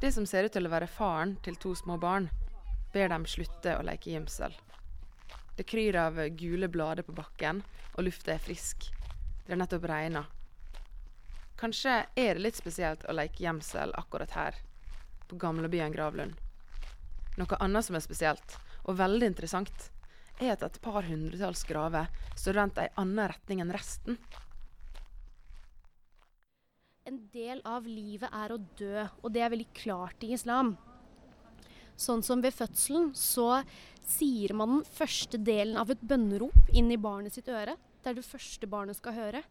Det som ser ut til å være faren til to små barn, ber dem slutte å leke gjemsel. Det kryr av gule blader på bakken, og lufta er frisk. Det har nettopp regna. Kanskje er det litt spesielt å leke gjemsel akkurat her, på gamlebyen Gravlund. Noe annet som er spesielt, og veldig interessant, er at et par hundretalls graver står vendt ei anna retning enn resten. En del av livet er å dø, og det er veldig klart i islam. Sånn som ved fødselen så sier man den første delen av et bønnerop inn i barnet sitt øre. Det er det første barnet skal høre.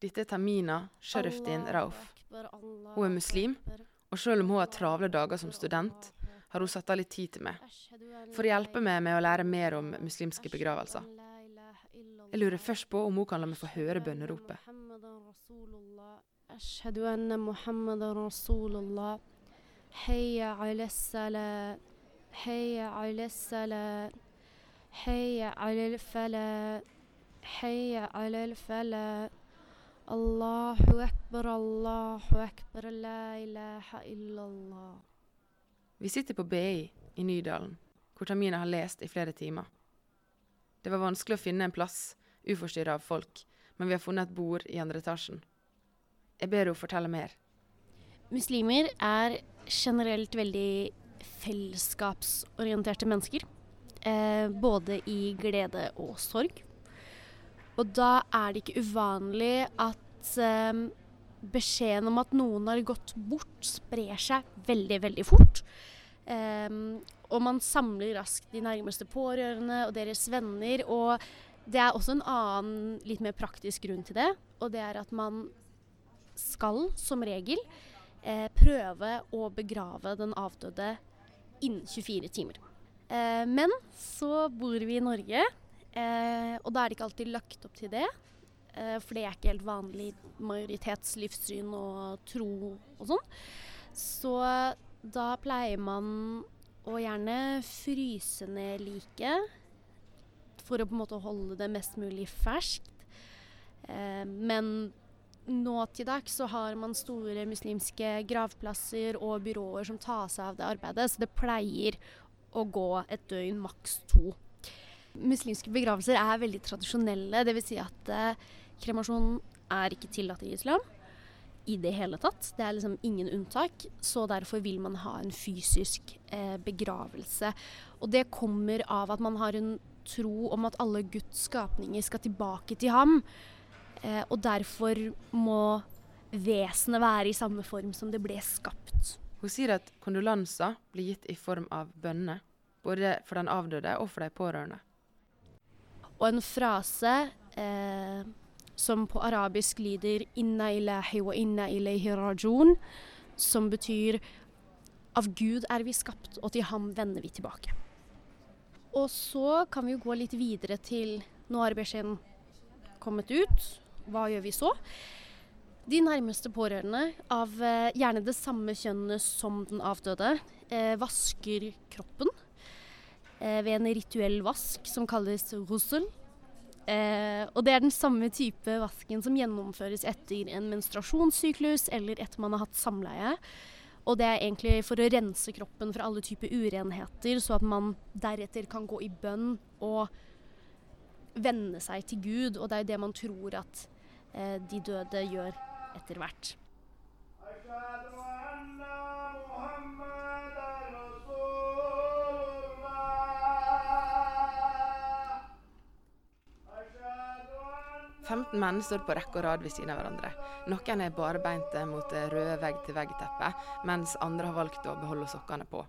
Dette er Tamina Sharifdin Rauf. Hun er muslim, og selv om hun har travle dager som student, har hun satt av litt tid til meg. For å hjelpe meg med å lære mer om muslimske begravelser. Jeg lurer først på om hun kan la meg få høre bønneropet. أشهد أن محمد رسول الله حي على الصلاة حي على الصلاة حي على الفلاح حي على الفلاح الله أكبر الله أكبر لا إله إلا الله Vi sitter på BI i Nydalen, hvor Tamina har lest i flere timer. Det var vanskelig å finne en plass, uforstyrra av folk, men vi har funnet et bord i andre etasjen. Jeg ber henne fortelle mer. Muslimer er generelt veldig fellesskapsorienterte mennesker. Eh, både i glede og sorg. Og da er det ikke uvanlig at eh, beskjeden om at noen har gått bort, sprer seg veldig, veldig fort. Eh, og man samler raskt de nærmeste pårørende og deres venner. Og det er også en annen, litt mer praktisk grunn til det. Og det er at man skal, som regel, eh, prøve å begrave den avdøde innen 24 timer. Eh, men så bor vi i Norge, eh, og da er det ikke alltid lagt opp til det. Eh, for det er ikke helt vanlig majoritetslivssyn og tro og sånn. Så da pleier man å gjerne fryse ned liket for å på en måte holde det mest mulig ferskt. Eh, men nå til dags så har man store muslimske gravplasser og byråer som tar seg av det arbeidet, så det pleier å gå et døgn, maks to. Muslimske begravelser er veldig tradisjonelle, dvs. Si at eh, kremasjon er ikke tillatt i islam i det hele tatt. Det er liksom ingen unntak, så derfor vil man ha en fysisk eh, begravelse. Og det kommer av at man har en tro om at alle Guds skapninger skal tilbake til ham. Eh, og derfor må vesenet være i samme form som det ble skapt. Hun sier at kondolanser blir gitt i form av bønner, både for den avdøde og for de pårørende. Og en frase eh, som på arabisk lyder 'inna ilahi wa inna ilayhi rajun', som betyr 'av Gud er vi skapt, og til ham vender vi tilbake'. Og så kan vi jo gå litt videre til nå har beskjeden kommet ut. Hva gjør vi så? De nærmeste pårørende av eh, gjerne det samme kjønnet som den avdøde, eh, vasker kroppen eh, ved en rituell vask som kalles russel. Og det er den samme type vasken som gjennomføres etter en menstruasjonssyklus eller etter man har hatt samleie. Og det er egentlig for å rense kroppen for alle typer urenheter, så at man deretter kan gå i bønn og venne seg til Gud. Og det er jo det man tror at Eh, de døde gjør etter hvert. Femten menn står på rekke og rad ved siden av hverandre. Noen er barbeinte mot det røde vegg-til-vegg-teppet, mens andre har valgt å beholde sokkene på.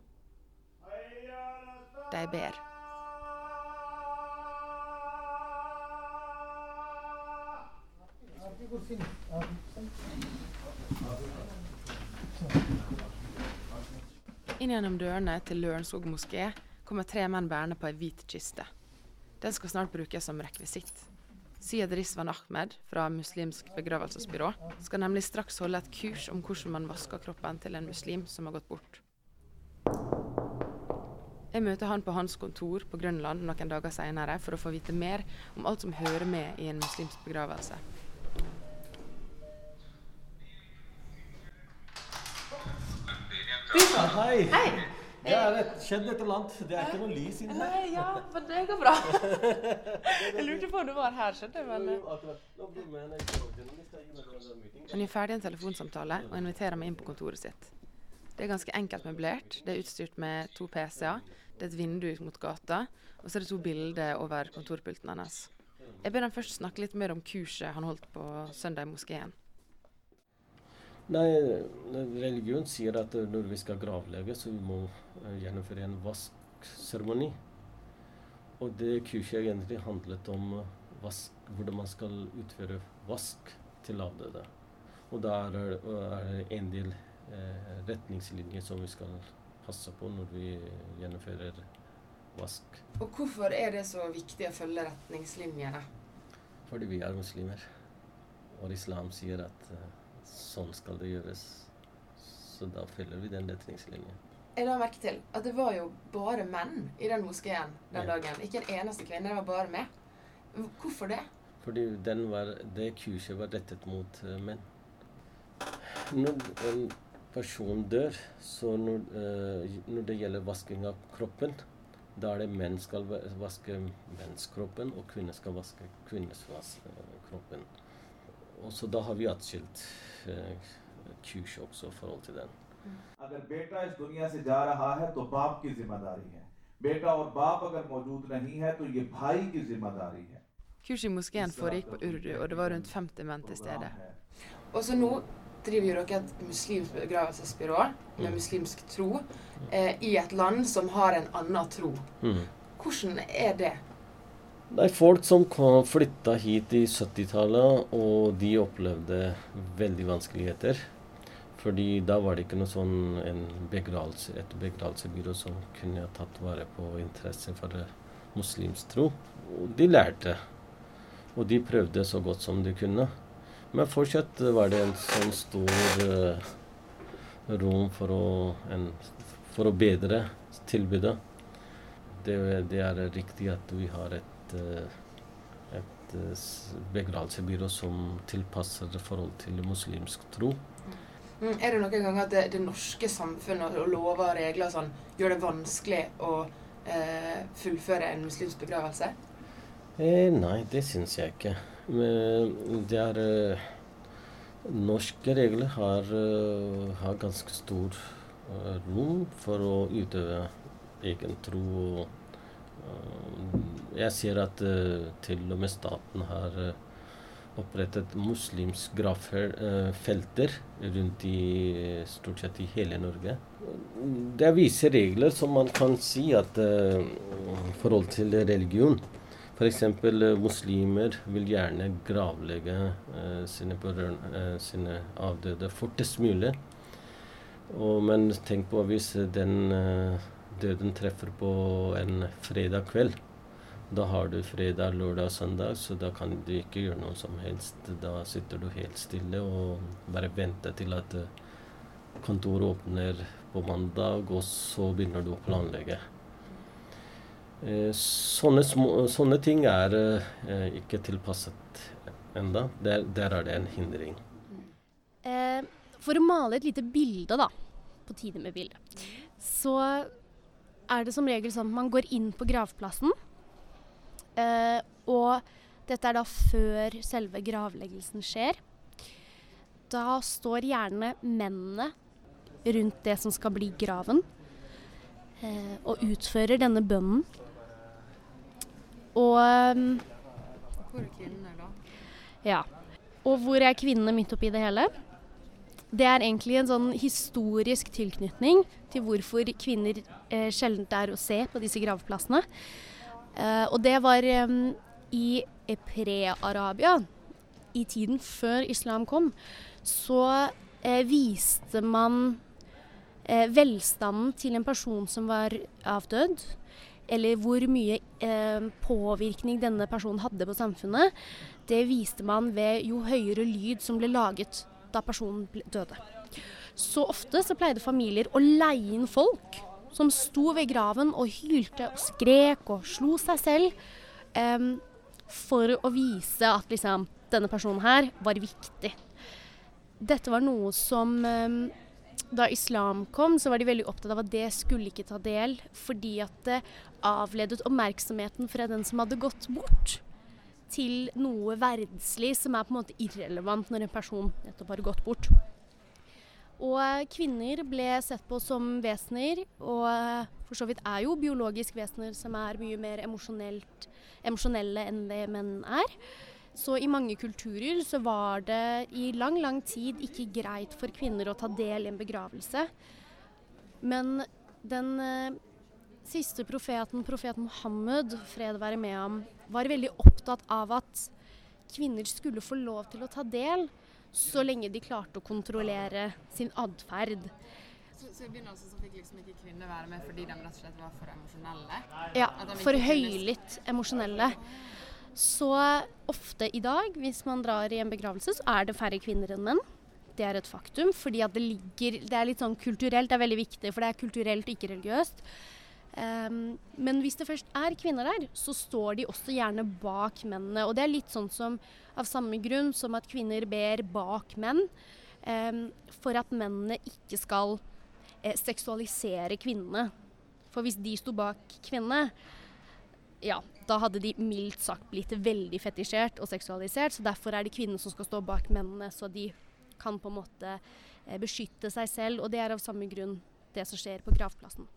De ber. Inn gjennom dørene til Lørenskog moské kommer tre menn bærende på ei hvit kiste. Den skal snart brukes som rekvisitt. Syed Rizwan Ahmed fra Muslimsk begravelsesbyrå skal nemlig straks holde et kurs om hvordan man vasker kroppen til en muslim som har gått bort. Jeg møter han på hans kontor på Grønland noen dager senere for å få vite mer om alt som hører med i en muslimsk begravelse. Vi Hei. Hei. Det skjedde et, eller annet. Det er ikke noe lys inne her. Nei, ja, men det går bra. jeg lurte på om du var her, skjønte jeg. Men han gjør ferdig en telefonsamtale og inviterer meg inn på kontoret sitt. Det er ganske enkelt møblert. Det er utstyrt med to PC-er. Det er et vindu ut mot gata, og så er det to bilder over kontorpulten hans. Jeg ber han først snakke litt mer om kurset han holdt på søndag i moskeen. Nei, religion sier at eh, når vi skal gravlegge, så vi må eh, gjennomføre en vaskseremoni. Og det kurset egentlig handlet om eh, vask, hvordan man skal utføre vask til avdøde. Og da er det en del eh, retningslinjer som vi skal passe på når vi gjennomfører vask. Og hvorfor er det så viktig å følge retningslinjene? Fordi vi er muslimer. Og islam sier at eh, sånn skal det gjøres. Så da følger vi den retningslinjen. Jeg la merke til at det var jo bare menn i den moskeen den Ja. dagen. Ikke en eneste kvinne, det var bare meg. Hvorfor det? Fordi den var, det kurset var rettet mot eh, menn. Når en person dør, så når, eh, når det gjelder vasking av kroppen, da er det menn skal va- vaske mennskroppen, og kvinner skal vaske kvinners eh, kroppen. Og så da har vi atskilt eh, kurs også i forhold til den. अगर बेटा इस दुनिया से जा रहा है तो बाप की जिम्मेदारी है बेटा और बाप अगर मौजूद नहीं है तो ये भाई की जिम्मेदारी है Kurset i moskeen foregikk på urdu, og det var rundt 50 menn til stede. Programme है Og så nå driver jo dere et muslimsk begravelsesbyrå med muslimsk tro eh, i et land som har en annen tro. Hvordan er det? Det er folk som kom, flytta hit i 70-tallet, og de opplevde veldig vanskeligheter. Fordi da var det ikke noe sånn begravelse, et begravelsebyrå som kunne tatt vare på interesse for muslimsk tro. De lærte, og de prøvde så godt som de kunne. Men fortsatt var det en sånn stor uh, rom for å, en, for å bedre tilbudet. Det, det er riktig at vi har et, eh, et begravelsesbyrå begravelsebyrå som tilpasser forhold til muslimsk tro. Mm, er det noen ganger at det, det norske samfunnet og lover og regler sånn gjør det vanskelig å eh, fullføre en muslimsk begravelse? Eh, nei, det syns jeg ikke. Men det er eh, Norske regler har, eh, har ganske stor eh, rom for å utøve egen tro. og, eh, jeg ser at uh, til og med staten har uh, opprettet muslimsk gravfelter rundt i eh, stort sett i hele Norge. Det er visse regler som man kan si at eh, i forhold til religion F.eks. muslimer vil gjerne gravlegge eh, sine, eh, sine avdøde fortest mulig. Og, men tenk på hvis den eh, døden treffer på en fredag kveld. Da har du fredag, lørdag og søndag, så da kan du ikke gjøre noe som helst. Da sitter du helt stille og bare venter til at eh, kontoret åpner på mandag, og så begynner du å planlegge. Eh, Sånne, små, sånne ting er eh, ikke tilpasset enda. Der, der er det en hindring. For å male et lite bilde, da, på tide med bilde, så er det som regel sånn at man går inn på gravplassen. Eh, og dette er da før selve gravleggelsen skjer. Da står gjerne mennene rundt det som skal bli graven, eh, og utfører denne bønnen. Og ehm, Hvor er kvinnene da? ja. Og hvor er kvinnene midt oppi det hele? Det er egentlig en sånn historisk tilknytning til hvorfor kvinner eh, sjelden er å se på disse gravplassene. Eh, og det var eh, i pre-Arabia, i tiden før islam kom, så eh, viste man velstanden til en person som var avdød, eller hvor mye eh, påvirkning denne personen hadde på samfunnet, det viste man ved jo høyere lyd som ble laget da personen ble døde. Så ofte så pleide familier å leie inn folk som sto ved graven og hylte og skrek og slo seg selv, em, for å vise at liksom, denne personen her var viktig. Dette var noe som em, da islam kom, så var de veldig opptatt av at det skulle ikke ta del, fordi at det avledet oppmerksomheten fra den som hadde gått bort, til noe verdslig som er på en måte irrelevant når en person nettopp har gått bort. Og kvinner ble sett på som vesener, og for så vidt er jo biologisk vesener som er mye mer emosjonelle enn det menn er. Så i mange kulturer så var det i lang, lang tid ikke greit for kvinner å ta del i en begravelse. Men den eh, siste profeten, profeten Mohammed, fred være med ham, var veldig opptatt av at kvinner skulle få lov til å ta del, så lenge de klarte å kontrollere sin atferd. Så, så, i begynnelsen så fikk liksom ikke kvinner være med fordi de rett og slett var for emosjonelle? Ja, for høylytt emosjonelle. Så ofte i dag, hvis man drar i en begravelse, så er det færre kvinner enn menn. Det er et faktum, fordi at det ligger Det er litt sånn kulturelt, det er veldig viktig, for det er kulturelt, og ikke religiøst. Um, men hvis det først er kvinner der, så står de også gjerne bak mennene. Og det er litt sånn som av samme grunn som at kvinner ber bak menn. Um, for at mennene ikke skal eh, seksualisere kvinnene. For hvis de sto bak kvinnene, ja, da hadde de mildt sagt blitt veldig fetisjert og seksualisert. Så derfor er det kvinnene som skal stå bak mennene, så de kan på en måte eh, beskytte seg selv. Og det er av samme grunn det som skjer på gravplassen.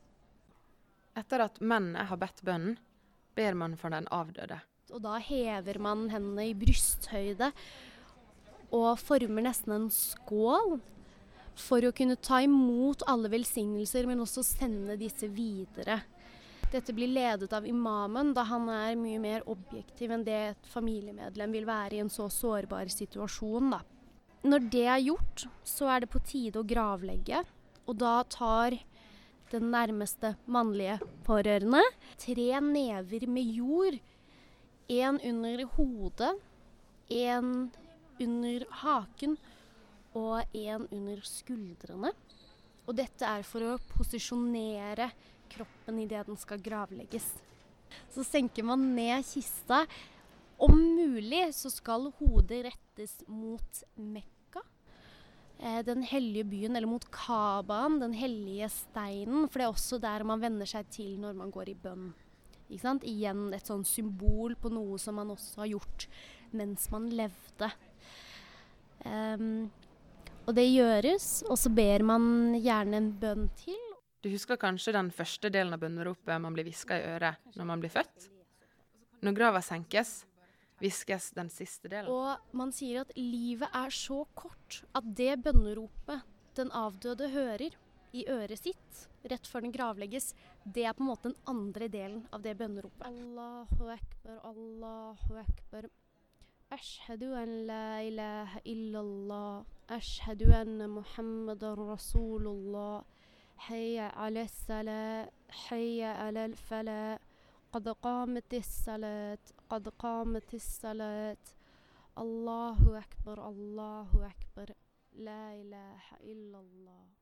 Etter at mennene har bedt bønnen, ber man for den avdøde. Og da hever man hendene i brysthøyde og former nesten en skål for å kunne ta imot alle velsignelser, men også sende disse videre. Dette blir ledet av imamen, da han er mye mer objektiv enn det et familiemedlem vil være i en så sårbar situasjon. Da. Når det er gjort, så er det på tide å gravlegge. Og da tar den nærmeste mannlige pårørende tre never med jord. En under hodet, en under haken og en under skuldrene. Og dette er for å posisjonere kroppen idet den skal gravlegges. Så senker man ned kista. Om mulig så skal hodet rettes mot Mekka, den hellige byen, eller mot Kabaen, den hellige steinen. For det er også der man venner seg til når man går i bønn. Igjen et sånn symbol på noe som man også har gjort mens man levde. Um, og det gjøres, og så ber man gjerne en bønn til. Du husker kanskje den første delen av bønneropet man blir hviska i øret når man blir født? Når grava senkes, hviskes den siste delen. Og man sier at livet er så kort at det bønneropet den avdøde hører i øret sitt rett før den gravlegges, det er på en måte den andre delen av det bønneropet. Allahu akbar, Allahu akbar. Ashhadu an la ilaha illallah. Ashhadu anna muhammadan rasulullah. حي على الصلاة حي على الفلاح قد قامت الصلاة قد قامت الصلاة. الله أكبر الله أكبر. لا إله إلا الله.